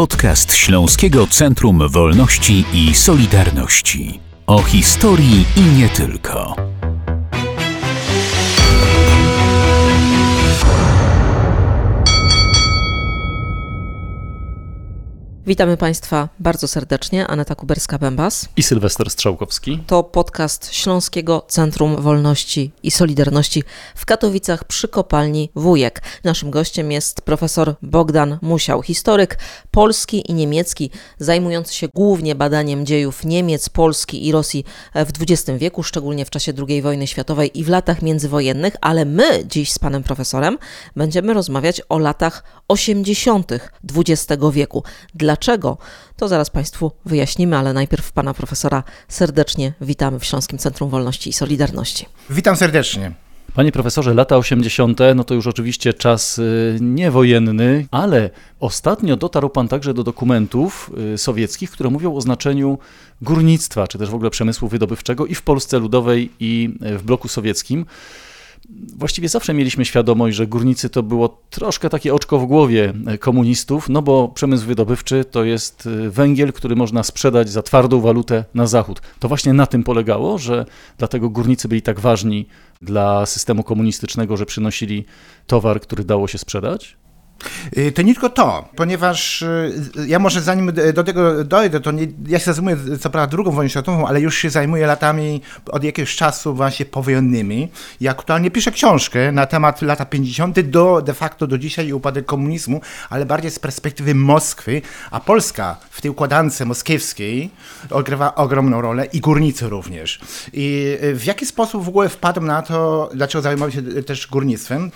Podcast Śląskiego Centrum Wolności i Solidarności. O historii i nie tylko. Witamy Państwa bardzo serdecznie. Aneta Kuberska-Bębas i Sylwester Strzałkowski. To podcast Śląskiego Centrum Wolności i Solidarności w Katowicach przy kopalni Wujek. Naszym gościem jest profesor Bogdan Musiał, historyk polski i niemiecki, zajmujący się głównie badaniem dziejów Niemiec, Polski i Rosji w XX wieku, szczególnie w czasie II wojny światowej i w latach międzywojennych, ale my dziś z panem profesorem będziemy rozmawiać o latach 80. XX wieku. Dlaczego Dlaczego? To zaraz Państwu wyjaśnimy, ale najpierw Pana Profesora serdecznie witamy w Śląskim Centrum Wolności i Solidarności. Witam serdecznie. Panie profesorze, lata 80. no to już oczywiście czas y, niewojenny, ale ostatnio dotarł pan także do dokumentów y, sowieckich, które mówią o znaczeniu górnictwa, czy też w ogóle przemysłu wydobywczego i w Polsce Ludowej, i y, w bloku sowieckim właściwie zawsze mieliśmy świadomość, że górnicy to było troszkę takie oczko w głowie e, komunistów, no bo przemysł wydobywczy to jest e, węgiel, który można sprzedać za twardą walutę na zachód. To właśnie na tym polegało, że dlatego górnicy byli tak ważni dla systemu komunistycznego, że przynosili towar, który dało się sprzedać? Y, to nie tylko to, ponieważ y, ja może zanim do tego dojdę, to nie, ja się zajmuję co prawda drugą wojną światową, ale już się zajmuję latami od jakiegoś czasu właśnie powojennymi i aktualnie piszę książkę na temat lata 50. do de facto do dzisiaj i upadek komunizmu, ale bardziej z perspektywy Moskwy, a Polska w tej układance moskiewskiej odgrywa ogromną rolę i górnicy również. I y, w jaki sposób w ogóle wpadłem na to, dlaczego zajmować się też górnictwem?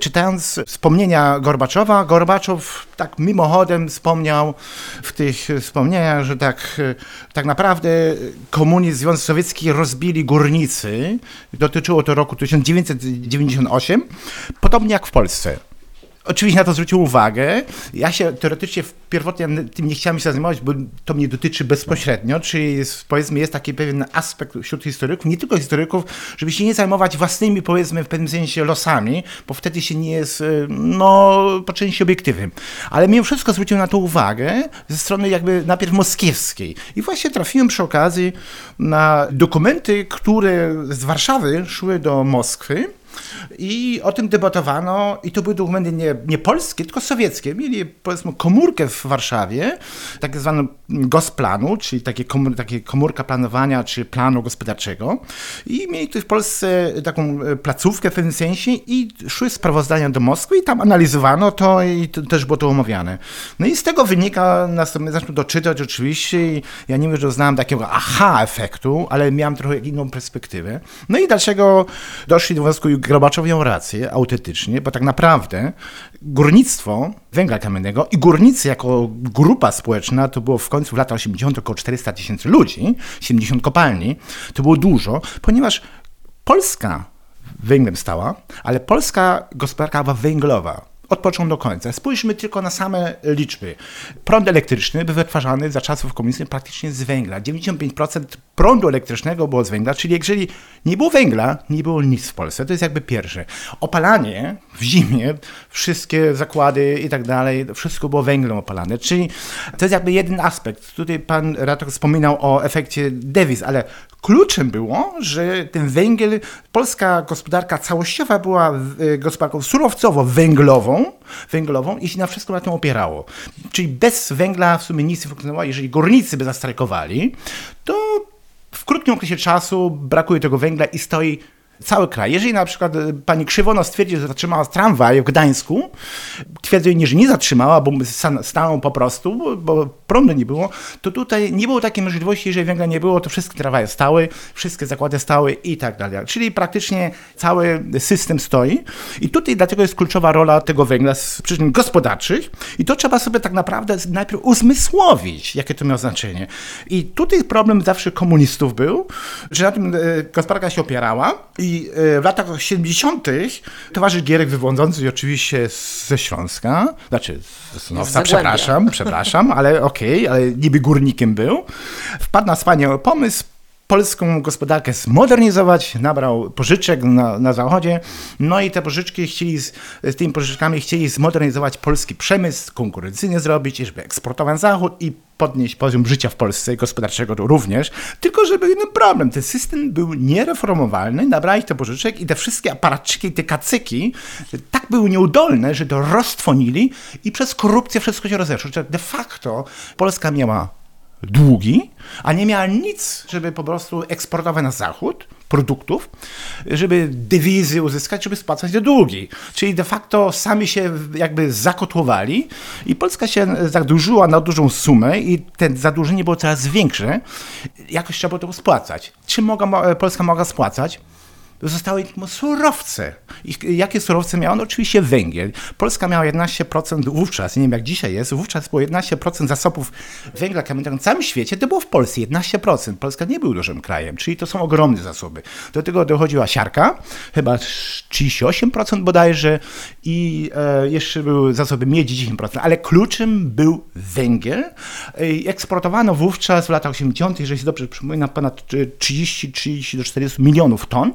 Czytając wspomnienia Gorbaczowa Gorbaczowa. Gorbaczow tak mimochodem wspomniał w tych wspomnieniach, że tak, tak naprawdę komunizm Związek Sowiecki rozbili górnicy. Dotyczyło to roku 1998, podobnie jak w Polsce oczywiście na to zwrócił uwagę. Ja się teoretycznie pierwotnie tym nie chciałem się zajmować, bo to mnie dotyczy bezpośrednio, czyli jest, powiedzmy jest taki pewien aspekt wśród historyków, nie tylko historyków, żeby się nie zajmować własnymi powiedzmy w pewnym sensie losami, bo wtedy się nie jest y, no po części obiektywnym. Ale mimo wszystko zwróciłem na to uwagę ze strony jakby najpierw moskiewskiej. I właśnie trafiłem przy okazji na dokumenty, które z Warszawy szły do Moskwy, i o tym debatowano i to były dokumenty nie, nie polskie, tylko sowieckie. Mieli powiedzmy komórkę w Warszawie, tak zwaną GOSplanu, czyli takie, komór, takie komórka planowania czy planu gospodarczego i mieli tu w Polsce taką e, placówkę w pewnym sensie i szły sprawozdania do Moskwy i tam analizowano to i to, też było to omawiane. No i z tego wynika, następnie zacząłem doczytać oczywiście i ja nie wiem, że doznałem takiego aha efektu, ale miałem trochę inną perspektywę. No i dlaczego doszli do wniosku Grobaczow miał rację, autentycznie, bo tak naprawdę górnictwo węgla kamiennego i górnicy jako grupa społeczna, to było w końcu latach 80. około 400 tysięcy ludzi, 70 kopalni, to było dużo, ponieważ Polska węglem stała, ale polska gospodarka była węglowa od początku do końca. Spójrzmy tylko na same liczby. Prąd elektryczny był wytwarzany za czasów komunistycznych praktycznie z węgla. 95% prądu elektrycznego było z węgla, czyli jeżeli nie było węgla, nie było nic w Polsce. To jest jakby pierwsze. Opalanie w zimie, wszystkie zakłady i tak dalej, wszystko było węglem opalane. Czyli to jest jakby jeden aspekt. Tutaj pan redaktor wspominał o efekcie dewiz, ale kluczem było, że ten węgiel, polska gospodarka całościowa była e, gospodarką surowcowo-węglową, węglową i się na wszystko na tym opierało. Czyli bez węgla w sumie nic nie funkcjonowało. Jeżeli górnicy by zastrajkowali, to w krótkim okresie czasu brakuje tego węgla i stoi cały kraj. Jeżeli na przykład e, pani Krzywono stwierdzi, że zatrzymała tramwaj w Gdańsku, twierdzą, że nie zatrzymała, bo stanął po prostu, bo prądu nie było, to tutaj nie było takiej możliwości, jeżeli węgla nie było, to wszystkie tramwaje stały, wszystkie zakłady stały i tak dalej. Czyli praktycznie cały system stoi i tutaj dlatego jest kluczowa rola tego węgla z przyczyn gospodarczych i to trzeba sobie tak naprawdę najpierw uzmysłowić, jakie to miało znaczenie. I tutaj problem zawsze komunistów był, że na tym e, gospodarka się opierała i e, w latach 70. towarzysz Gierek wywodzący oczywiście ze Śląska, znaczy z Sosnowca, przepraszam, przepraszam, ale okej, okay, ale niby górnikiem był, wpadł na wspaniały pomysł, polską gospodarkę zmodernizować, nabrał pożyczek na, na zachodzie, no i te pożyczki chcieli, z, z tymi pożyczkami chcieli zmodernizować polski przemysł, konkurencyjnie zrobić, żeby eksportować na zachód i podnieść poziom życia w Polsce gospodarczego również, tylko że był jeden problem, ten system był niereformowalny, nabrali te pożyczek i te wszystkie aparatczyki, te kacyki tak były nieudolne, że to roztwonili i przez korupcję wszystko się rozeszło. De facto Polska miała długi, a nie miała nic, żeby po prostu eksportować na zachód produktów, żeby dywizy uzyskać, żeby spłacać te długi. Czyli de facto sami się jakby zakotłowali i Polska się zadłużyła na dużą sumę i te zadłużenie było coraz większe. Jakoś trzeba było to spłacać. Czy mogła, Polska mogła spłacać? Zostały surowce. I jakie surowce miała? No oczywiście węgiel. Polska miała 11% wówczas, nie wiem jak dzisiaj jest, wówczas było 11% zasobów węgla kamiennego na całym świecie, to było w Polsce 11%. Polska nie był dużym krajem, czyli to są ogromne zasoby. Do tego dochodziła siarka, chyba 38% bodajże i e, jeszcze były zasoby miedzi 10%, ale kluczem był węgiel. E, eksportowano wówczas w latach 80., jeżeli się dobrze przypomina, ponad 30-30 do 40 milionów ton.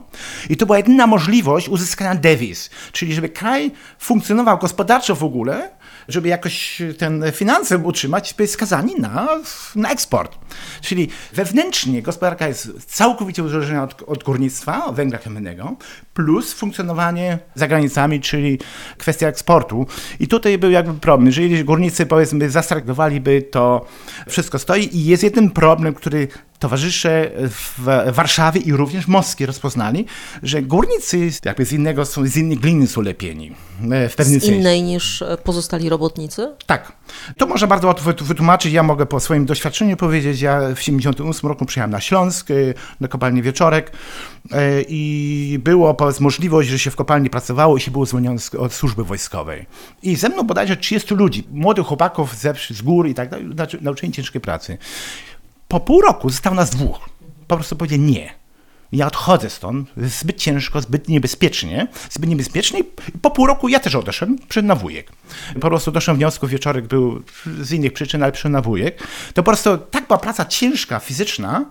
I to była jedyna możliwość uzyskania dewiz, czyli żeby kraj funkcjonował gospodarczo w ogóle, żeby jakoś ten finanse utrzymać, byli skazani na, na eksport. Czyli wewnętrznie gospodarka jest całkowicie uzależniona od, od górnictwa, węgla kamiennego, plus funkcjonowanie za granicami, czyli kwestia eksportu. I tutaj był jakby problem. Jeżeli górnicy powiedzmy zastrajkowaliby, to wszystko stoi i jest jeden problem, który towarzysze w Warszawie i również w Moskwie rozpoznali, że górnicy jakby z innego są, z innej gliny są lepieni. E, w pewnym z sensie. innej niż e, pozostali robotnicy? Tak. To można bardzo łatwo wytłumaczyć. Ja mogę po swoim doświadczeniu powiedzieć. Ja w 1978 roku przyjechałem na Śląsk, e, na kopalnię Wieczorek i było powiedz, możliwość, że się w kopalni pracowało i się było zwolnione od służby wojskowej. I ze mną bodajże 30 ludzi, młodych chłopaków z gór i tak dalej, nauczyli ciężkiej pracy. Po pół roku zostało nas dwóch. Po prostu powiedzieli nie. Ja odchodzę stąd, zbyt ciężko, zbyt niebezpiecznie, zbyt niebezpiecznie i po pół roku ja też odeszłem, przyszedłem na wujek. Po prostu doszedłem wniosku, wieczorek był z innych przyczyn, ale przyszedłem na wujek. To po prostu tak była praca ciężka, fizyczna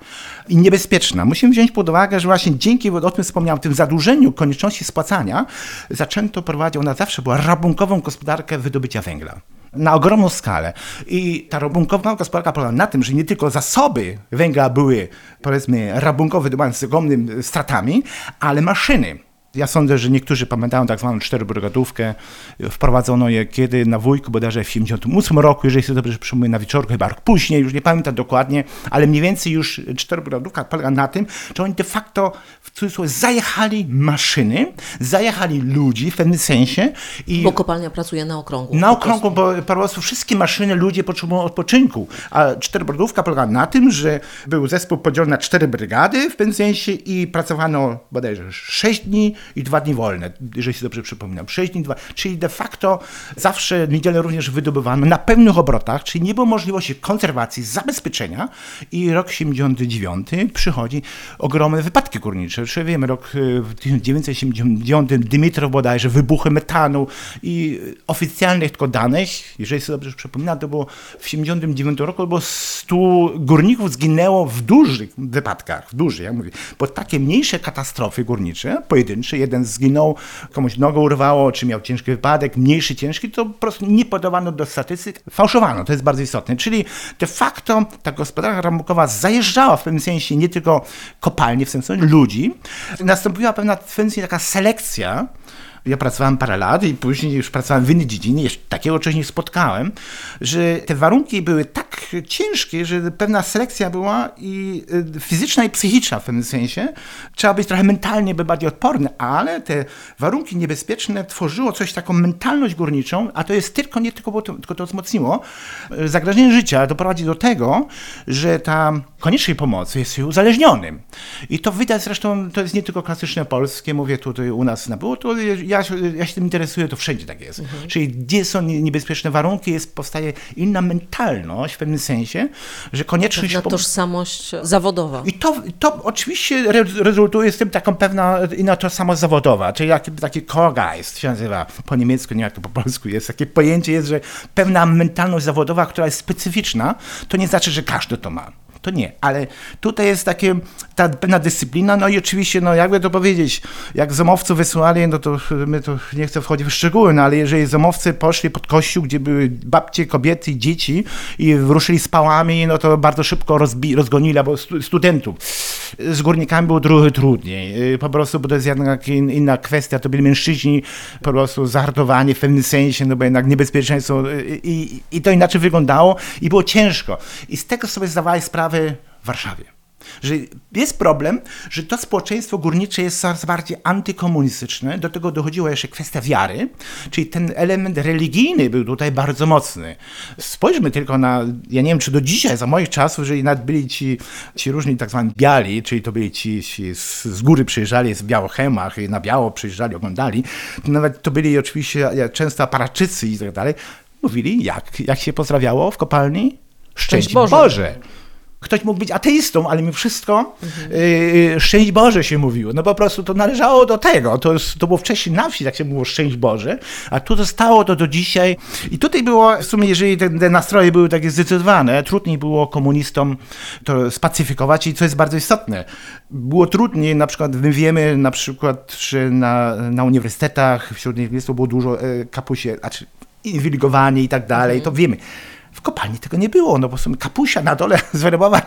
i niebezpieczna. Musimy wziąć pod uwagę, że właśnie dzięki, o tym wspomniałem, tym zadłużeniu, konieczności spłacania, zaczęto prowadzić, ona zawsze była rabunkową gospodarkę wydobycia węgla na ogromną skalę. I ta rabunkowa gospodarka polega na tym, że nie tylko zasoby węgla były, powiedzmy, rabunkowe z ogromnymi stratami, ale maszyny ja sądzę, że niektórzy pamiętają tak zwaną czterobrygadówkę. Wprowadzono je kiedy na wujku, bodajże w 1978 roku, jeżeli sobie dobrze przypomnę, na wieczorku, chyba rok później, już nie pamiętam dokładnie, ale mniej więcej już czterobrygadówka polega na tym, że oni de facto w cudzysłowie zajechali maszyny, zajechali ludzi w pewnym sensie. I bo kopalnia pracuje na okrągło. Na okrągło, bo po prostu wszystkie maszyny ludzie potrzebują odpoczynku, a czterobrygadówka polega na tym, że był zespół podzielony na cztery brygady w pewnym sensie i pracowano bodajże sześć dni, i dwa dni wolne, jeżeli się dobrze przypominam. Sześć dni, dwa. Czyli de facto zawsze niedzielę również wydobywano na pewnych obrotach, czyli nie było możliwości konserwacji, zabezpieczenia i rok 79 przychodzi ogromne wypadki górnicze. Czyli wiemy, rok e, w 1979 Dymitrow bodajże, wybuchy metanu i oficjalnych tylko danych, jeżeli sobie dobrze przypominam, to było w 79 roku, bo 100 górników zginęło w dużych wypadkach, w dużych, jak mówię, bo takie mniejsze katastrofy górnicze, pojedyncze, jeden zginął, komuś nogę urwało, czy miał ciężki wypadek, mniejszy, ciężki, to po prostu nie podawano do statystyk, fałszowano, to jest bardzo istotne. Czyli de facto ta gospodarka rambukowa zajeżdżała w pewnym sensie nie tylko kopalnie, w sensie ludzi, nastąpiła pewna w sensie taka selekcja ja pracowałem parę lat i później już pracowałem w innej dziedzinie, jeszcze takiego czegoś nie spotkałem, że te warunki były tak ciężkie, że pewna selekcja była i y, fizyczna i psychiczna w pewnym sensie. Trzeba być trochę mentalnie by bardziej odporny, ale te warunki niebezpieczne tworzyło coś taką mentalność górniczą, a to jest tylko, nie tylko, to, tylko to wzmocniło, y, zagrożenie życia doprowadzi do tego, że ta koniecznej pomocy jest uzależnionym. I to widać zresztą, to jest nie tylko klasyczne polskie, mówię tutaj u nas na było, to ja, ja się tym interesuję, to wszędzie tak jest. Mhm. Czyli gdzie są niebezpieczne warunki, jest, powstaje inna mentalność w pewnym sensie, że konieczność... Pewna tożsamość zawodowa. I to, to oczywiście rezultuje z tym taką pewna inna tożsamość zawodowa, czyli jak, taki Korgeist się nazywa po niemiecku, nie jak to po polsku jest, takie pojęcie jest, że pewna mentalność zawodowa, która jest specyficzna, to nie znaczy, że każdy to ma. To nie. Ale tutaj jest takie, ta pewna dyscyplina, no i oczywiście, no jakby to powiedzieć, jak zomowców wysłali, no to my to nie chcę wchodzić w szczegóły, no ale jeżeli zomowcy poszli pod kościół, gdzie były babcie, kobiety dzieci i ruszyli z pałami, no to bardzo szybko rozbi- rozgonili, albo stu- studentów. Z górnikami było trochę trudniej, y, po prostu, bo to jest jednak in, inna kwestia, to byli mężczyźni po prostu zahartowani w pewnym sensie, no bo jednak niebezpieczeństwo y, i, i to inaczej wyglądało i było ciężko. I z tego sobie zdawali sprawę w Warszawie. Że jest problem, że to społeczeństwo górnicze jest coraz bardziej antykomunistyczne. Do tego dochodziła jeszcze kwestia wiary, czyli ten element religijny był tutaj bardzo mocny. Spójrzmy tylko na, ja nie wiem, czy do dzisiaj, za moich czasów, że nawet byli ci, ci różni tak zwani biali, czyli to byli ci, ci z, z góry przyjeżdżali z białochemach i na biało przyjeżdżali, oglądali. Nawet to byli oczywiście często aparaczycy i tak dalej. Mówili, jak, jak się pozdrawiało w kopalni? Szczęść Boże. Boże. Ktoś mógł być ateistą, ale mi wszystko yy, szczęść Boże się mówiło. No po prostu to należało do tego. To, jest, to było wcześniej na wsi, tak się mówiło szczęść Boże, a tu zostało to do dzisiaj. I tutaj było, w sumie, jeżeli te, te nastroje były takie zdecydowane, trudniej było komunistom to spacyfikować i co jest bardzo istotne. Było trudniej, na przykład my wiemy na przykład, że na, na uniwersytetach wśród uniwersytetów było dużo e, kapusie, znaczy inwigilowanie i tak dalej, to wiemy. W kopalni tego nie było, no bo w sumie kapusia na dole zwerybowa.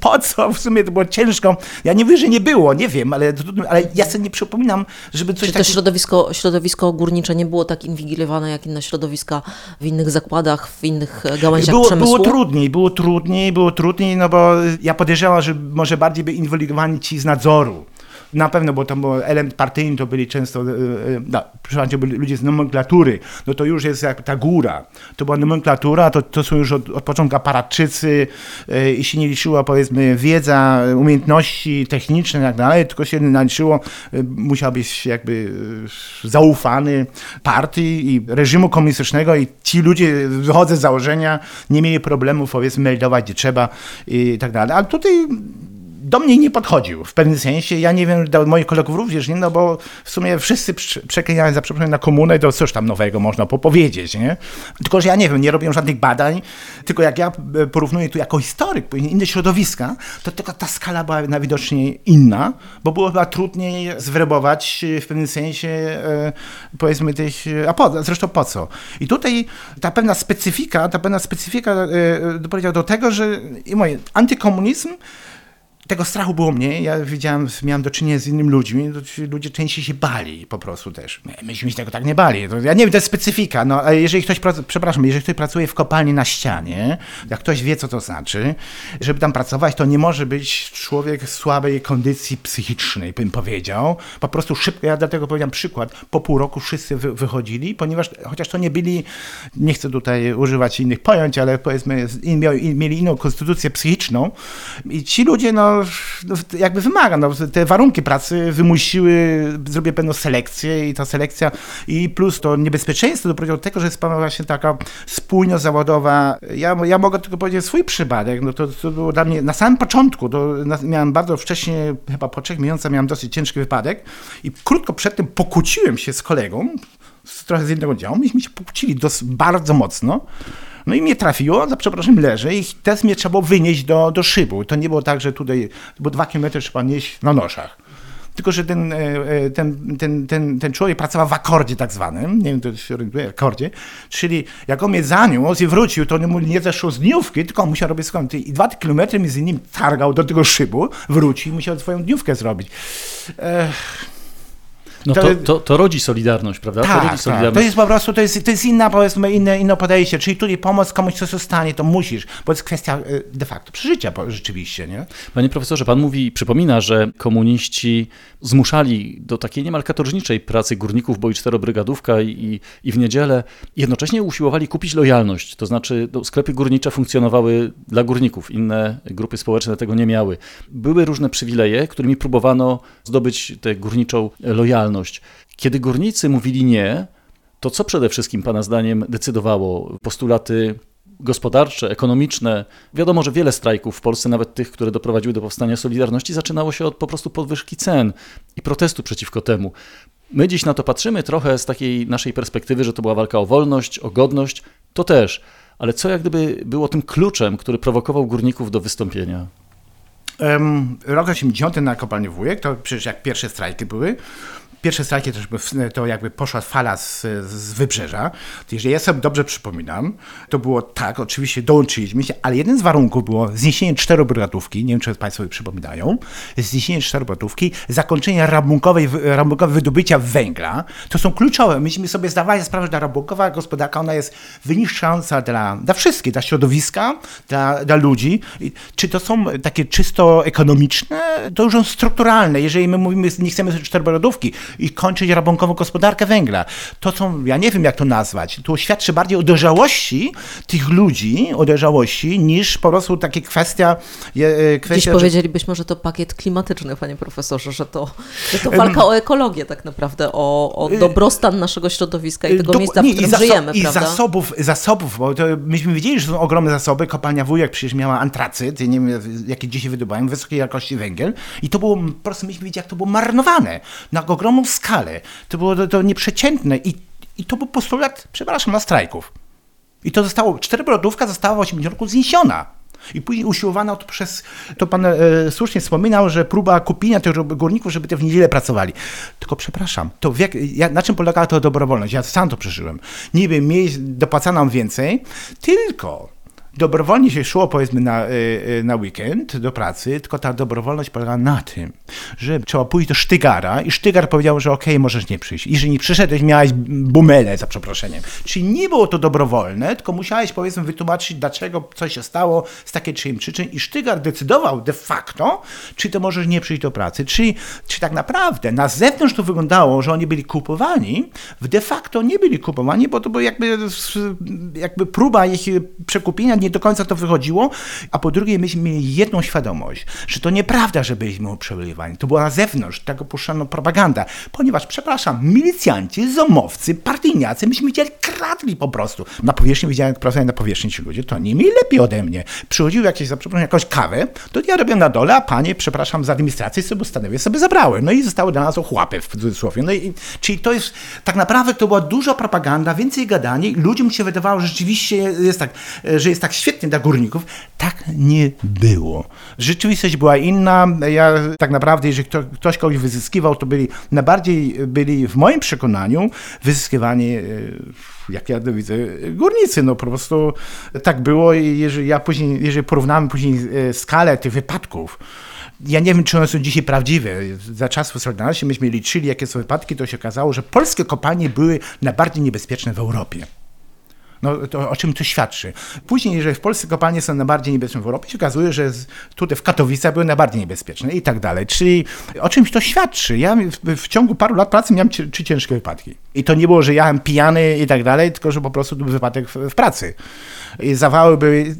Po co? W sumie to było ciężko. Ja nie mówię, że nie było, nie wiem, ale, ale ja sobie nie przypominam, żeby coś Czy to takiego... środowisko, środowisko górnicze nie było tak inwigilowane jak inne środowiska w innych zakładach, w innych e, gałęziach Było, przemysłu? było trudniej, było trudniej, było trudniej, no bo ja podejrzewam, że może bardziej by inwigilowani ci z nadzoru. Na pewno, bo tam element partyjny, to byli często, e, e, no, byli ludzie z nomenklatury, no to już jest jak ta góra. To była nomenklatura, to, to są już od, od początku aparatczycy e, i się nie liczyła powiedzmy wiedza, umiejętności techniczne i tak dalej, tylko się naliczyło, musiał być jakby zaufany partii i reżimu komunistycznego i ci ludzie, wychodzę z założenia, nie mieli problemów powiedzmy meldować gdzie trzeba i tak dalej. Ale tutaj do mnie nie podchodził w pewnym sensie. Ja nie wiem, do moich kolegów również nie, no bo w sumie wszyscy prze- przeklinali za przeproszeniem na komunę, to coś tam nowego można popowiedzieć, nie? Tylko, że ja nie wiem, nie robię żadnych badań, tylko jak ja e, porównuję tu jako historyk, inne środowiska, to tylko ta skala była najwidoczniej inna, bo było chyba trudniej zwerbować e, w pewnym sensie, e, powiedzmy, tych, a po, zresztą po co? I tutaj ta pewna specyfika, ta pewna specyfika doprowadziła do tego, że i moje, antykomunizm tego strachu było mniej. Ja widziałem, miałem do czynienia z innymi ludźmi, ludzie częściej się bali po prostu też. My- Myśmy się tego tak nie bali. To, ja nie wiem, to jest specyfika, no ale jeżeli ktoś, przepraszam, jeżeli ktoś pracuje w kopalni na ścianie, jak ktoś wie, co to znaczy, żeby tam pracować, to nie może być człowiek słabej kondycji psychicznej, bym powiedział. Po prostu szybko, ja dlatego powiedziałem przykład, po pół roku wszyscy wy, wychodzili, ponieważ chociaż to nie byli, nie chcę tutaj używać innych pojęć, ale powiedzmy, in, mieli inną konstytucję psychiczną i ci ludzie, no, no jakby wymaga, no, te warunki pracy wymusiły, zrobię pewną selekcję i ta selekcja i plus to niebezpieczeństwo doprowadziło do tego, że jest właśnie taka spójność zawodowa. Ja, ja mogę tylko powiedzieć swój przypadek, no to, to było dla mnie na samym początku, to na, miałem bardzo wcześnie, chyba po trzech miesiącach miałem dosyć ciężki wypadek i krótko przed tym pokłóciłem się z kolegą, trochę z innego działu, myśmy się pokłócili dos, bardzo mocno. No i mnie trafiło, za przepraszam, leżę i teraz mnie trzeba było wynieść do, do szybu. To nie było tak, że tutaj, bo dwa kilometry trzeba nieść na noszach. Tylko, że ten, e, e, ten, ten, ten, ten człowiek pracował w akordzie tak zwanym, nie wiem, to się orientuje, akordzie, czyli jak on mnie zaniósł i wrócił, to on mu nie zeszło z dniówki, tylko musiał robić swoją, i dwa kilometry między nim targał do tego szybu, wrócił i musiał swoją dniówkę zrobić. Ech. No To- to, to, to rodzi solidarność, prawda? to Tak, rodzi tak. solidarność. To jest po prostu, to jest, to jest inna, powiedzmy, inne, inne podejście. Czyli tutaj pomoc komuś, co się stanie, to musisz, bo to jest kwestia y, de facto przeżycia rzeczywiście, nie? Panie profesorze, pan mówi, przypomina, że komuniści zmuszali do takiej niemal katorżniczej pracy górników, bo i czterobrygadówka i, i, i w niedzielę. Jednocześnie usiłowali kupić lojalność, to znaczy no, sklepy górnicze funkcjonowały dla górników, inne grupy społeczne tego nie miały. Były różne przywileje, którymi próbowano zdobyć tę górniczą lojalność. Kiedy górnicy mówili nie, to co przede wszystkim Pana zdaniem decydowało? Postulaty gospodarcze, ekonomiczne. Wiadomo, że wiele strajków w Polsce, nawet tych, które doprowadziły do powstania Solidarności, zaczynało się od po prostu podwyżki cen i protestu przeciwko temu. My dziś na to patrzymy trochę z takiej naszej perspektywy, że to była walka o wolność, o godność, to też. ale co jak gdyby było tym kluczem, który prowokował górników do wystąpienia? Rok 80 na kopalni Wujek, to przecież jak pierwsze strajki były, pierwsze strajki też to jakby poszła fala z, z wybrzeża. Jeżeli ja sobie dobrze przypominam, to było tak, oczywiście dołączyliśmy się, ale jeden z warunków było zniesienie czterobrygadówki, nie wiem czy Państwo sobie przypominają, zniesienie czterobrygadówki, zakończenie rabunkowej, rabunkowej wydobycia węgla. To są kluczowe. Myśmy sobie zdawali sprawę, że ta rabunkowa gospodarka, ona jest wyniszczająca dla, dla wszystkich, dla środowiska, dla, dla ludzi. Czy to są takie czysto ekonomiczne? To już są strukturalne. Jeżeli my mówimy, nie chcemy czterobrygadówki, i kończyć rabunkową gospodarkę węgla. To są, ja nie wiem jak to nazwać, to świadczy bardziej o dojrzałości tych ludzi, o dojrzałości, niż po prostu takie kwestia... E, kwestia Dziś powiedzielibyśmy, że to pakiet klimatyczny, panie profesorze, że to, że to walka o ekologię tak naprawdę, o, o y, dobrostan naszego środowiska i tego Do, miejsca, w nie, którym i żyjemy, I prawda? zasobów, zasobów, bo to myśmy wiedzieli, że są ogromne zasoby, kopalnia Wujek przecież miała antracyt, nie wiem jakie dzisiaj wydobywają, wysokiej jakości węgiel. I to było, po prostu myśmy wiedzieli, jak to było marnowane. Na ogromną skalę. To było to, to nieprzeciętne i, i to był postulat, przepraszam, na strajków. I to zostało, czterobrodówka została w 80 roku zniesiona. I później usiłowano to przez, to pan e, słusznie wspominał, że próba kupienia tych górników, żeby te w niedzielę pracowali. Tylko przepraszam, to jak, na czym polegała to dobrowolność? Ja sam to przeżyłem. Niby mieć, dopłacano więcej, tylko dobrowolnie się szło powiedzmy na, y, y, na weekend do pracy, tylko ta dobrowolność polegała na tym, że trzeba pójść do Sztygara i Sztygar powiedział, że okej, okay, możesz nie przyjść. Jeżeli nie przyszedłeś, miałeś bumelę, za przeproszeniem. Czyli nie było to dobrowolne, tylko musiałeś powiedzmy wytłumaczyć, dlaczego coś się stało z takiej czy innej przyczyn i Sztygar decydował de facto, czy to możesz nie przyjść do pracy. Czyli, czy tak naprawdę na zewnątrz to wyglądało, że oni byli kupowani, w de facto nie byli kupowani, bo to była jakby, jakby próba ich przekupienia nie do końca to wychodziło, a po drugie myśmy mieli jedną świadomość, że to nieprawda, że byliśmy uprzewilejowani. To była na zewnątrz, tego puszczano propaganda, ponieważ, przepraszam, milicjanci, zomowcy, partyjniacy, myśmy widzieli, kradli po prostu. Na powierzchni widziałem, jak pracują na powierzchni ci ludzie, to nie mieli lepiej ode mnie. Przychodził jakieś, za jakąś kawę, to ja robię na dole, a panie, przepraszam, z administracji sobie stanowię, sobie zabrały. No i zostały dla nas ochłapy w cudzysłowie. No i, czyli to jest, tak naprawdę to była duża propaganda, więcej gadanie ludziom się wydawało, że rzeczywiście jest tak, że jest tak świetnie dla górników. Tak nie było. Rzeczywistość była inna. Ja tak naprawdę, jeżeli ktoś kogoś wyzyskiwał, to byli najbardziej byli w moim przekonaniu wyzyskiwani e, jak ja to widzę, górnicy, no po prostu tak było i jeżeli ja później, jeżeli porównamy później e, skalę tych wypadków, ja nie wiem, czy one są dzisiaj prawdziwe. Za czasów Solidarności myśmy liczyli, jakie są wypadki, to się okazało, że polskie kopalnie były najbardziej niebezpieczne w Europie. No, to, o czym to świadczy? Później, jeżeli w Polsce kopalnie są najbardziej niebezpieczne w Europie, się okazuje, że tutaj w Katowicach były najbardziej niebezpieczne i tak dalej. Czyli o czymś to świadczy. Ja w, w ciągu paru lat pracy miałem trzy ciężkie wypadki. I to nie było, że jechałem pijany i tak dalej, tylko że po prostu był wypadek w, w pracy. I zawały były...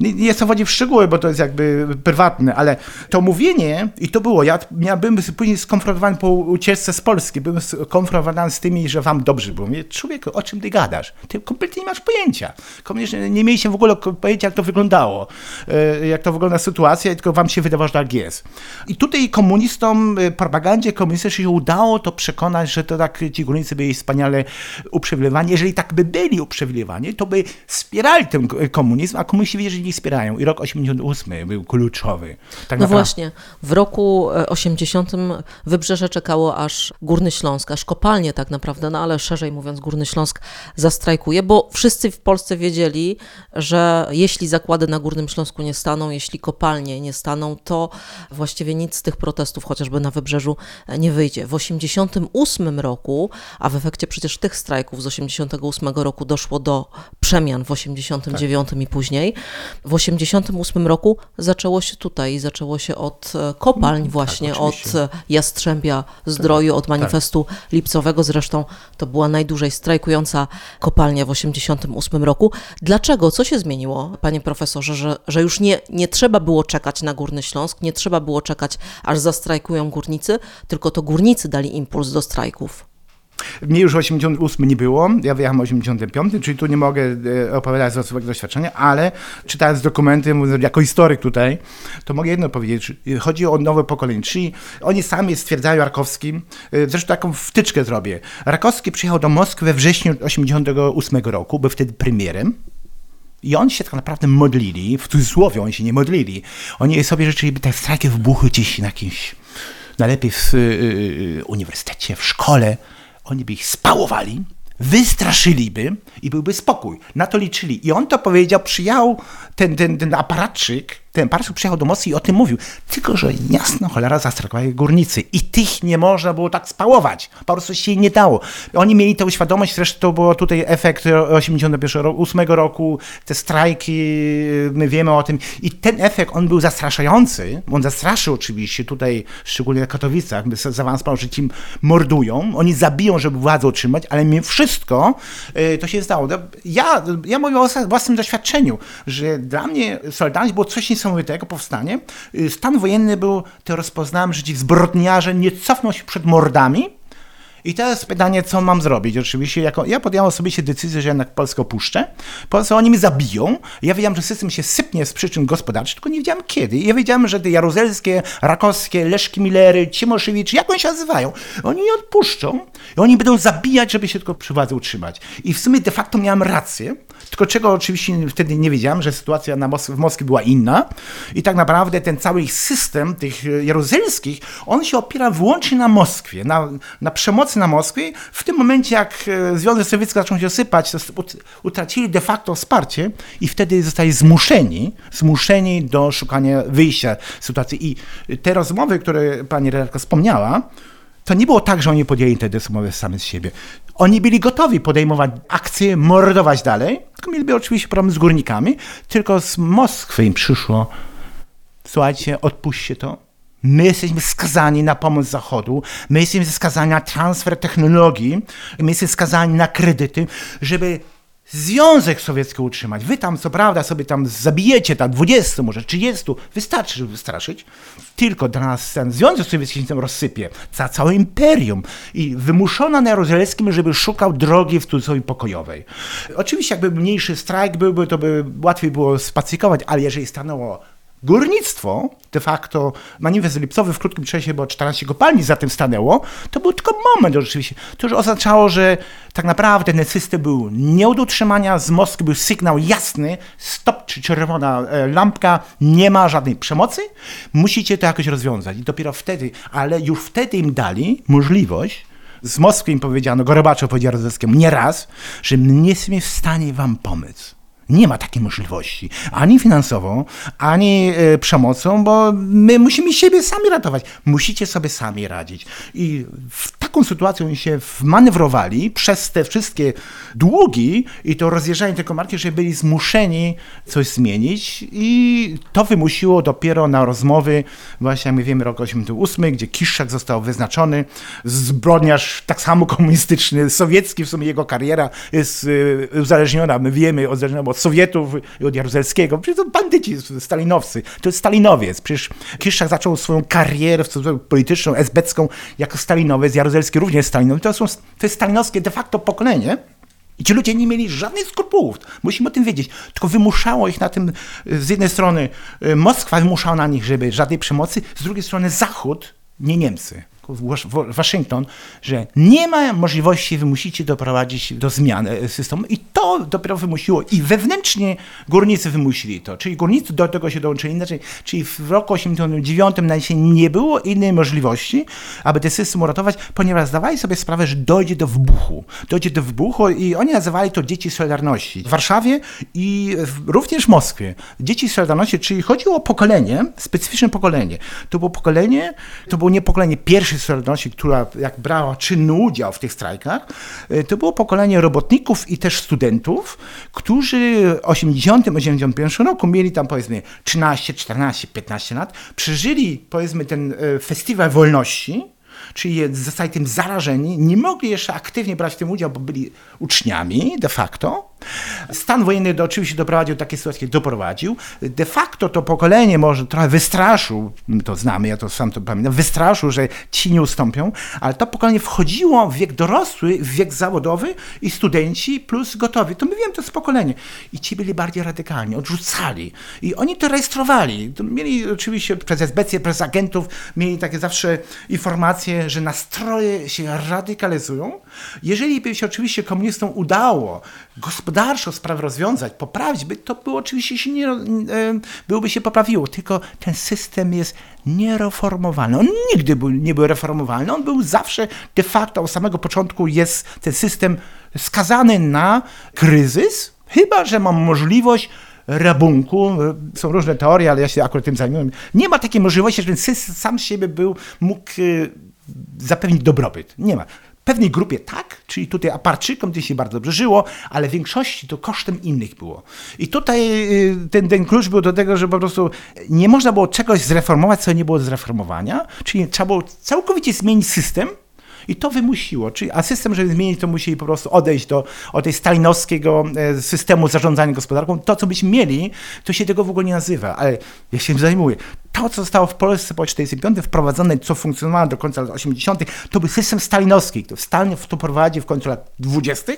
Nie, nie chcę wchodzić w szczegóły, bo to jest jakby prywatne, ale to mówienie, i to było, ja, ja byłem później skonfrontowany po ucieczce z Polski, byłem skonfrontowany z tymi, że wam dobrze było. Mówię, człowieku, o czym ty gadasz? Ty kompletnie nie masz pojęcia. Koniecznie nie mieliście w ogóle pojęcia, jak to wyglądało, e, jak to wygląda sytuacja, tylko wam się wydawało, że tak jest. I tutaj komunistom, e, propagandzie komunistycznej się udało to przekonać, że to tak ci górnicy byli wspaniale uprzywilejowani. Jeżeli tak by byli uprzywilejowani, to by wspierali ten komunizm, a komuniści wiedzieli, że nie wspierają. I rok 88 był kluczowy. Tak no właśnie, w roku 80 e, Wybrzeże czekało aż Górny Śląsk, aż kopalnie tak naprawdę, no ale szerzej mówiąc Górny Śląsk zastrajkuje, bo wszyscy w Polsce wiedzieli, że jeśli zakłady na Górnym Śląsku nie staną, jeśli kopalnie nie staną, to właściwie nic z tych protestów, chociażby na Wybrzeżu, nie wyjdzie. W 88 roku, a w efekcie przecież tych strajków z 88 roku doszło do przemian w 89 tak. i później. W 88 roku zaczęło się tutaj, zaczęło się od e, kopalń tak, właśnie, tak, od Jastrzębia Zdroju, od tak. manifestu tak. lipcowego. Zresztą to była najdłużej strajkująca kopalnia w 88 roku. Dlaczego? Co się zmieniło, panie profesorze, że, że już nie, nie trzeba było czekać na Górny Śląsk, nie trzeba było czekać, aż zastrajkują górnicy, tylko to górnicy dali impuls do strajków? Mnie już 88 nie było, ja wyjechałem w 85, czyli tu nie mogę e, opowiadać z osobowego doświadczenia, ale czytając dokumenty, jako historyk tutaj, to mogę jedno powiedzieć. Chodzi o nowe pokolenie, czyli oni sami stwierdzają Rakowski, e, zresztą taką wtyczkę zrobię. Rakowski przyjechał do Moskwy we wrześniu 88 roku, był wtedy premierem I oni się tak naprawdę modlili, w cudzysłowie oni się nie modlili. Oni sobie życzyli, by te strajki wybuchły gdzieś na jakimś, najlepiej w y, y, uniwersytecie, w szkole. Oni by ich spałowali, wystraszyliby i byłby spokój. Na to liczyli. I on to powiedział, przyjechał ten, ten, ten aparatczyk, ten aparatczyk przyjechał do Moskwy i o tym mówił. Tylko, że jasno cholera zastrajkowali górnicy i tych nie można było tak spałować. Po prostu się nie dało. Oni mieli tę świadomość, zresztą to był tutaj efekt 81 roku, 8 roku, te strajki, my wiemy o tym. I ten efekt, on był zastraszający. On zastraszył oczywiście tutaj, szczególnie na Katowicach, zaawansował, że ci mordują, oni zabiją, żeby władzę utrzymać, ale mimo wszystko y, to się stało. Ja, ja mówię o własnym doświadczeniu, że dla mnie Solidarność było coś niesamowitego, powstanie. Y, stan wojenny był, to rozpoznałem, że ci zbrodniarze nie cofną się przed mordami, i teraz pytanie, co mam zrobić? Oczywiście, jako, ja podjąłem sobie się decyzję, że jednak Polskę opuszczę. Polskę oni mnie zabiją. Ja wiedziałem, że system się sypnie z przyczyn gospodarczych, tylko nie wiedziałem kiedy. Ja wiedziałem, że te jaruzelskie, rakowskie, Leszki Millery, Cimoszewicz, jak oni się nazywają, oni nie odpuszczą i oni będą zabijać, żeby się tylko przy władzy utrzymać. I w sumie de facto miałem rację, tylko czego oczywiście wtedy nie wiedziałem, że sytuacja na Mos w Moskwie była inna i tak naprawdę ten cały system tych jaruzelskich, on się opiera wyłącznie na Moskwie, na, na przemocy na Moskwie. W tym momencie, jak e, Związek Sowiecki zaczął się sypać, utracili de facto wsparcie i wtedy zostali zmuszeni, zmuszeni do szukania wyjścia z sytuacji. I te rozmowy, które pani redaktor wspomniała, to nie było tak, że oni podjęli te rozmowy sami z siebie. Oni byli gotowi podejmować akcje, mordować dalej, tylko mieliby oczywiście problem z górnikami, tylko z Moskwy im przyszło, słuchajcie, odpuśćcie to, My jesteśmy skazani na pomoc Zachodu, my jesteśmy skazani na transfer technologii, my jesteśmy skazani na kredyty, żeby Związek Sowiecki utrzymać. Wy tam, co prawda, sobie tam zabijecie, tam 20, może 30, wystarczy, żeby wystraszyć. Tylko dla nas ten Związek Sowiecki się tam rozsypie, całe imperium. I wymuszono na Jaruzelskim, żeby szukał drogi w cudzysłowie pokojowej. Oczywiście, jakby mniejszy strajk byłby, to by łatwiej było spacykować, ale jeżeli stanęło Górnictwo, de facto manifest lipcowy w krótkim czasie, bo 14 kopalni za tym stanęło, to był tylko moment oczywiście. To już oznaczało, że tak naprawdę ten system był nie od utrzymania, z Moskwy był sygnał jasny, stop czy czerwona e, lampka, nie ma żadnej przemocy, musicie to jakoś rozwiązać. I dopiero wtedy, ale już wtedy im dali możliwość, z Moskwy im powiedziano, Gorobaczow powiedział Rodzewskiemu nie raz, że nie jesteśmy w stanie wam pomóc. Nie ma takiej możliwości. Ani finansową, ani y, przemocą, bo my musimy siebie sami ratować. Musicie sobie sami radzić. I w taką sytuację oni się wmanewrowali przez te wszystkie długi i to rozjeżdżanie tylko marki, że byli zmuszeni coś zmienić i to wymusiło dopiero na rozmowy, właśnie jak my wiemy, rok 88, gdzie Kiszczak został wyznaczony, zbrodniarz tak samo komunistyczny, sowiecki, w sumie jego kariera jest y, uzależniona, my wiemy, uzależniona od Sowietów i od Jaruzelskiego. Przecież to bandyci stalinowcy. To jest stalinowiec. Przecież Kiszczak zaczął swoją karierę polityczną, esbecką jako stalinowiec. Jaruzelski również stalinowiec. To, są, to jest stalinowskie de facto pokolenie. I ci ludzie nie mieli żadnych skrupułów. Musimy o tym wiedzieć. Tylko wymuszało ich na tym, z jednej strony y, Moskwa wymuszała na nich, żeby żadnej przemocy, z drugiej strony Zachód, nie Niemcy. Waszyngton, że nie ma możliwości, wy musicie doprowadzić do zmiany systemu i to dopiero wymusiło i wewnętrznie górnicy wymusili to, czyli górnicy do tego się dołączyli inaczej, czyli w roku 89 nie było innej możliwości, aby ten system uratować, ponieważ zdawali sobie sprawę, że dojdzie do wybuchu, dojdzie do wybuchu i oni nazywali to dzieci Solidarności. W Warszawie i również w Moskwie. Dzieci Solidarności, czyli chodziło o pokolenie, specyficzne pokolenie. To było pokolenie, to było nie pokolenie pierwsze pierwszej Solidarności, która jak brała czynny udział w tych strajkach, e, to było pokolenie robotników i też studentów, którzy w 80-81 roku mieli tam powiedzmy 13, 14, 15 lat, przeżyli powiedzmy ten e, festiwal wolności, czyli zostali tym zarażeni, nie mogli jeszcze aktywnie brać w tym udział, bo byli uczniami de facto, Stan wojenny do, oczywiście doprowadził do takiej sytuacji, doprowadził. De facto to pokolenie może trochę wystraszył, to znamy, ja to sam to pamiętam, wystraszył, że ci nie ustąpią, ale to pokolenie wchodziło w wiek dorosły, w wiek zawodowy i studenci plus gotowi. To my wiem, to jest pokolenie. I ci byli bardziej radykalni, odrzucali. I oni to rejestrowali. Mieli oczywiście przez SBC, przez agentów, mieli takie zawsze informacje, że nastroje się radykalizują. Jeżeli by się oczywiście komunistom udało gospodarczo sprawę rozwiązać, poprawić, by to było oczywiście się nie, e, byłoby się poprawiło, tylko ten system jest niereformowalny. On nigdy był, nie był reformowalny, on był zawsze de facto od samego początku jest ten system skazany na kryzys, chyba że mam możliwość rabunku. Są różne teorie, ale ja się akurat tym zajmuję. Nie ma takiej możliwości, że ten system sam z siebie był, mógł e, zapewnić dobrobyt. Nie ma pewnej grupie tak, czyli tutaj Aparczykom gdzie się bardzo dobrze żyło, ale w większości to kosztem innych było. I tutaj y, ten, ten klucz był do tego, że po prostu nie można było czegoś zreformować, co nie było zreformowania, czyli trzeba było całkowicie zmienić system, i to wymusiło. Czyli, a system, żeby zmienić, to musieli po prostu odejść do od tej stalinowskiego e, systemu zarządzania gospodarką. To, co byśmy mieli, to się tego w ogóle nie nazywa, ale ja się zajmuję to, co zostało w Polsce po 1945 wprowadzone, co funkcjonowało do końca lat 80., to był system stalinowski. To Stalin to prowadził w końcu lat 20.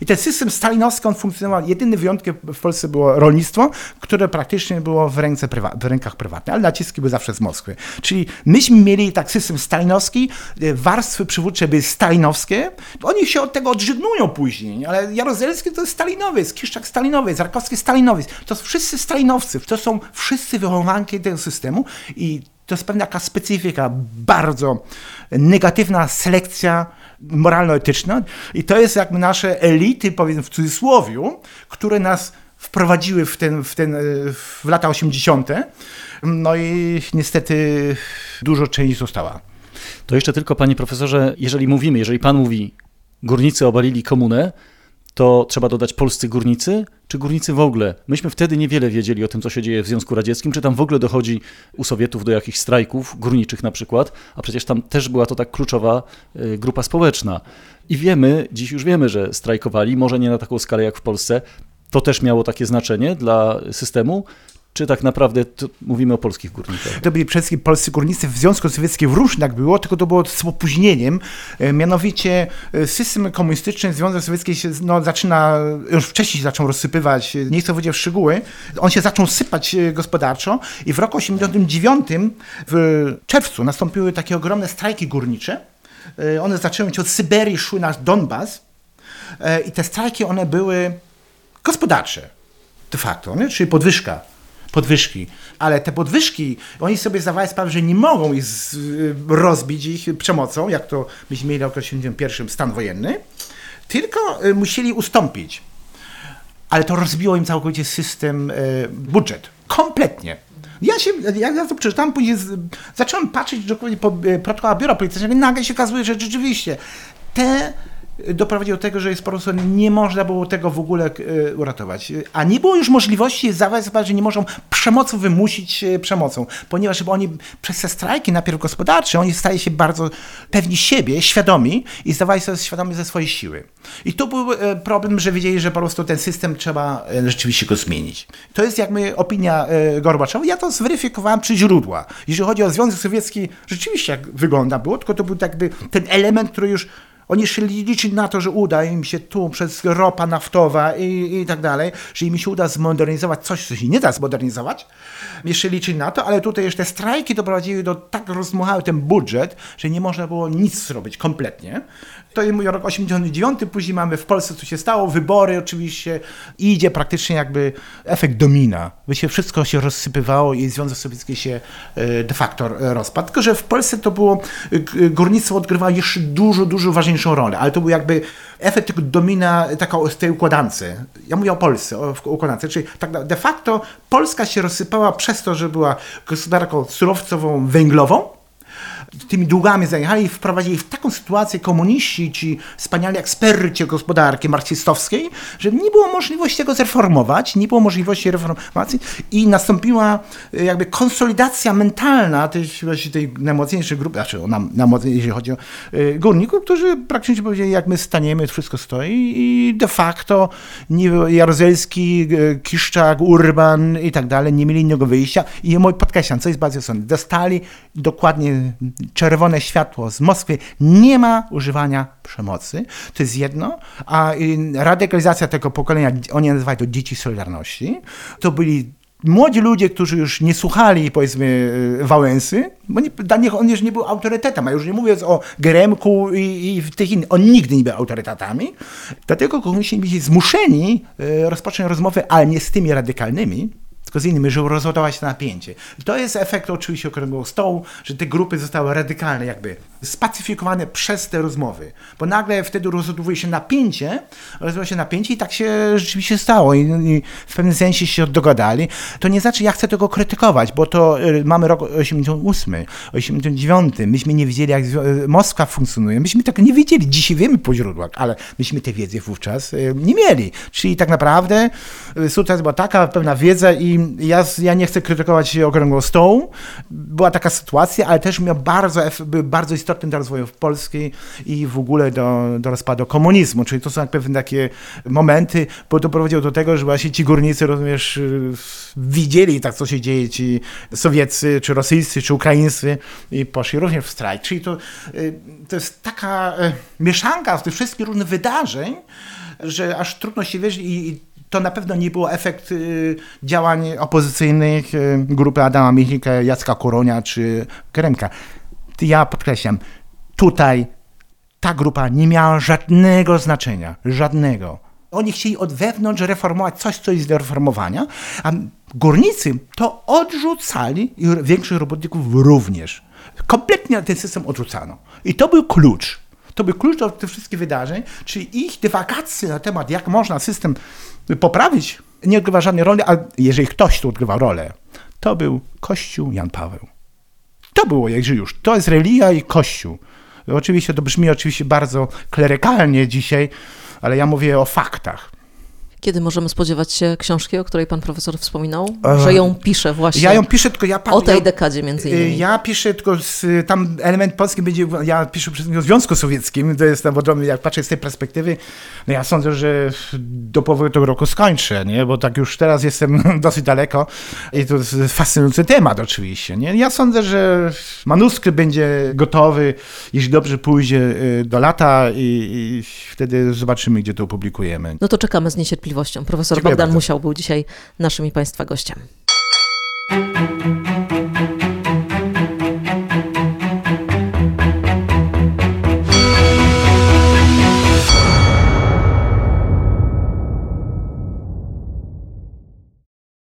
I ten system stalinowski, on funkcjonował. Jedynym wyjątkiem w Polsce było rolnictwo, które praktycznie było w, ręce prywa- w rękach prywatnych, ale naciski były zawsze z Moskwy. Czyli myśmy mieli tak system stalinowski, e, warstwy przywódcze były stalinowskie. Oni się od tego odżegnują później, ale Jaruzelski to jest stalinowiec, Kiszczak stalinowiec, Rakowski stalinowiec. To są wszyscy stalinowcy. To są wszyscy wychowanki tego systemu i to jest pewna taka specyfika, bardzo negatywna selekcja moralno-etyczna i to jest jakby nasze elity, powiedzmy w cudzysłowie, które nas wprowadziły w, ten, w, ten, w lata 80. No i niestety dużo części została. To jeszcze tylko, panie profesorze, jeżeli mówimy, jeżeli pan mówi, górnicy obalili komunę, to trzeba dodać polscy górnicy, czy górnicy w ogóle? Myśmy wtedy niewiele wiedzieli o tym, co się dzieje w Związku Radzieckim, czy tam w ogóle dochodzi u Sowietów do jakichś strajków górniczych na przykład, a przecież tam też była to tak kluczowa y, grupa społeczna. I wiemy, dziś już wiemy, że strajkowali, może nie na taką skalę jak w Polsce. To też miało takie znaczenie dla systemu, czy tak naprawdę mówimy o polskich górnikach? To byli przede wszystkim polscy górnicy w Związku Sowieckim w różnych było, tylko to było z opóźnieniem. E, mianowicie e, system komunistyczny Związek Sowiecki się no, zaczyna, już wcześniej się zaczął rozsypywać, nie chcę powiedzieć w szczegóły, on się zaczął sypać e, gospodarczo i w roku 1989 w czerwcu nastąpiły takie ogromne strajki górnicze. One zaczęły się od Syberii, szły na Donbas i te strajki one były gospodarcze de facto, nie? czyli podwyżka podwyżki. Ale te podwyżki, oni sobie zdawali sprawę, że nie mogą ich z, rozbić ich przemocą, jak to myśmy mieli w roku 1981 stan wojenny, tylko y, musieli ustąpić. Ale to rozbiło im całkowicie system, y, budżet. Kompletnie. Ja się, jak ja to przeczytałem, później z, zacząłem patrzeć dokładnie po y, protokołach biura politycznego i nagle się okazuje, że rzeczywiście te doprowadziło do tego, że jest po prostu nie można było tego w ogóle e, uratować. A nie było już możliwości sobie, że nie mogą przemocą wymusić e, przemocą, ponieważ oni przez te strajki, najpierw gospodarcze, oni staje się bardzo pewni siebie, świadomi i zdawali sobie świadomi ze swojej siły. I tu był e, problem, że wiedzieli, że po prostu ten system trzeba rzeczywiście go zmienić. To jest jakby opinia Gorbaczowa. Ja to zweryfikowałem przy źródła. Jeżeli chodzi o Związek Sowiecki, rzeczywiście jak wygląda było, tylko to był jakby ten element, który już oni szli liczyć na to, że uda im się tu przez ropa naftowa i, i tak dalej, że im się uda zmodernizować coś, co się nie da zmodernizować. Jeszcze liczyć na to, ale tutaj jeszcze strajki doprowadziły do tak rozmuchały ten budżet, że nie można było nic zrobić kompletnie. To jest mój rok 89, później mamy w Polsce, co się stało, wybory oczywiście, idzie praktycznie jakby efekt domina. By się wszystko się rozsypywało i Związek Sowiecki się e, de facto rozpadł. Tylko, że w Polsce to było, górnictwo odgrywało jeszcze dużo, dużo ważniejszą rolę, ale to był jakby efekt tego domina taka z tej układance. Ja mówię o Polsce, o układance, czyli tak de facto Polska się rozsypała przez to, że była gospodarką surowcową, węglową, tymi długami zajechali i wprowadzili w taką sytuację komuniści, ci wspaniali eksperci gospodarki marksistowskiej, że nie było możliwości tego zreformować, nie było możliwości reformacji i nastąpiła e, jakby konsolidacja mentalna tej, tej najmocniejszej grupy, znaczy nam, jeśli chodzi o y, górników, którzy praktycznie powiedzieli, jak my staniemy, wszystko stoi i de facto Jaruzelski, e, Kiszczak, Urban i tak dalej nie mieli innego wyjścia. I mój podkreślam, co jest bardzo istotne, dostali dokładnie czerwone światło z Moskwy, nie ma używania przemocy. To jest jedno. A radykalizacja tego pokolenia, oni nazywają to dzieci Solidarności, to byli młodzi ludzie, którzy już nie słuchali, powiedzmy, e, Wałęsy, bo nie, dla nich on już nie był autorytetem, a już nie mówiąc o Geremku i, i tych innych, on nigdy nie był autorytetami, dlatego komuniści byli zmuszeni e, rozpocząć rozmowę, ale nie z tymi radykalnymi, tylko z innymi, żeby rozładować to napięcie. I to jest efekt oczywiście okrągłego stołu, że te grupy zostały radykalne jakby spacyfikowane przez te rozmowy, bo nagle wtedy rozładowuje się napięcie, rozładowuje się napięcie i tak się rzeczywiście stało I, i w pewnym sensie się dogadali. To nie znaczy, ja chcę tego krytykować, bo to y, mamy rok 88, 89, myśmy nie wiedzieli, jak y, Moskwa funkcjonuje, myśmy tego nie wiedzieli, dzisiaj wiemy po źródłach, ale myśmy tej wiedzy wówczas y, nie mieli. Czyli tak naprawdę y, sytuacja była taka, pewna wiedza i ja, ja nie chcę krytykować okrągłego stołu, była taka sytuacja, ale też miał bardzo, był bardzo istotny dla rozwoju Polski i w ogóle do, do rozpadu komunizmu, czyli to są pewne takie momenty, bo to prowadziło do tego, że właśnie ci górnicy, rozumiesz, y, widzieli tak, co się dzieje, ci sowieccy, czy rosyjscy, czy ukraińscy i poszli również w strajk. Czyli to, y, to jest taka y, mieszanka z tych wszystkich różnych wydarzeń, że aż trudno się wierzyć i, i to na pewno nie był efekt y, działań opozycyjnych y, grupy Adama Michlika, Jacka Koronia czy Kremka. Ja podkreślam, tutaj ta grupa nie miała żadnego znaczenia, żadnego. Oni chcieli od wewnątrz reformować coś, co jest do reformowania, a górnicy to odrzucali i większych robotników również. Kompletnie ten system odrzucano. I to był klucz. To był klucz do tych wszystkich wydarzeń, czyli ich dywagacje na temat, jak można system poprawić, nie odgrywa żadnej roli, a jeżeli ktoś tu odgrywał rolę, to był Kościół Jan Paweł. To było, już. To jest religia i Kościół. Oczywiście to brzmi oczywiście bardzo klerykalnie dzisiaj, ale ja mówię o faktach. Kiedy możemy spodziewać się książki, o której pan profesor wspominał? Że ją pisze właśnie Ja ją piszę, tylko ja... o tej dekadzie między y, innymi. Ja piszę tylko z, tam element polski będzie, ja piszę przez o Związku Sowieckim, to jest, bo jak patrzę z tej perspektywy, no ja sądzę, że do połowy tego roku skończę, nie, bo tak już teraz jestem dosyć daleko i to jest fascynujący temat oczywiście, nie. Ja sądzę, że manuskrypt będzie gotowy, jeśli dobrze pójdzie y, do lata i, i wtedy zobaczymy, gdzie to opublikujemy. No to czekamy z niecierpliwością. Profesor Dziękuję Bogdan bardzo. Musiał był dzisiaj naszym i państwa gościem.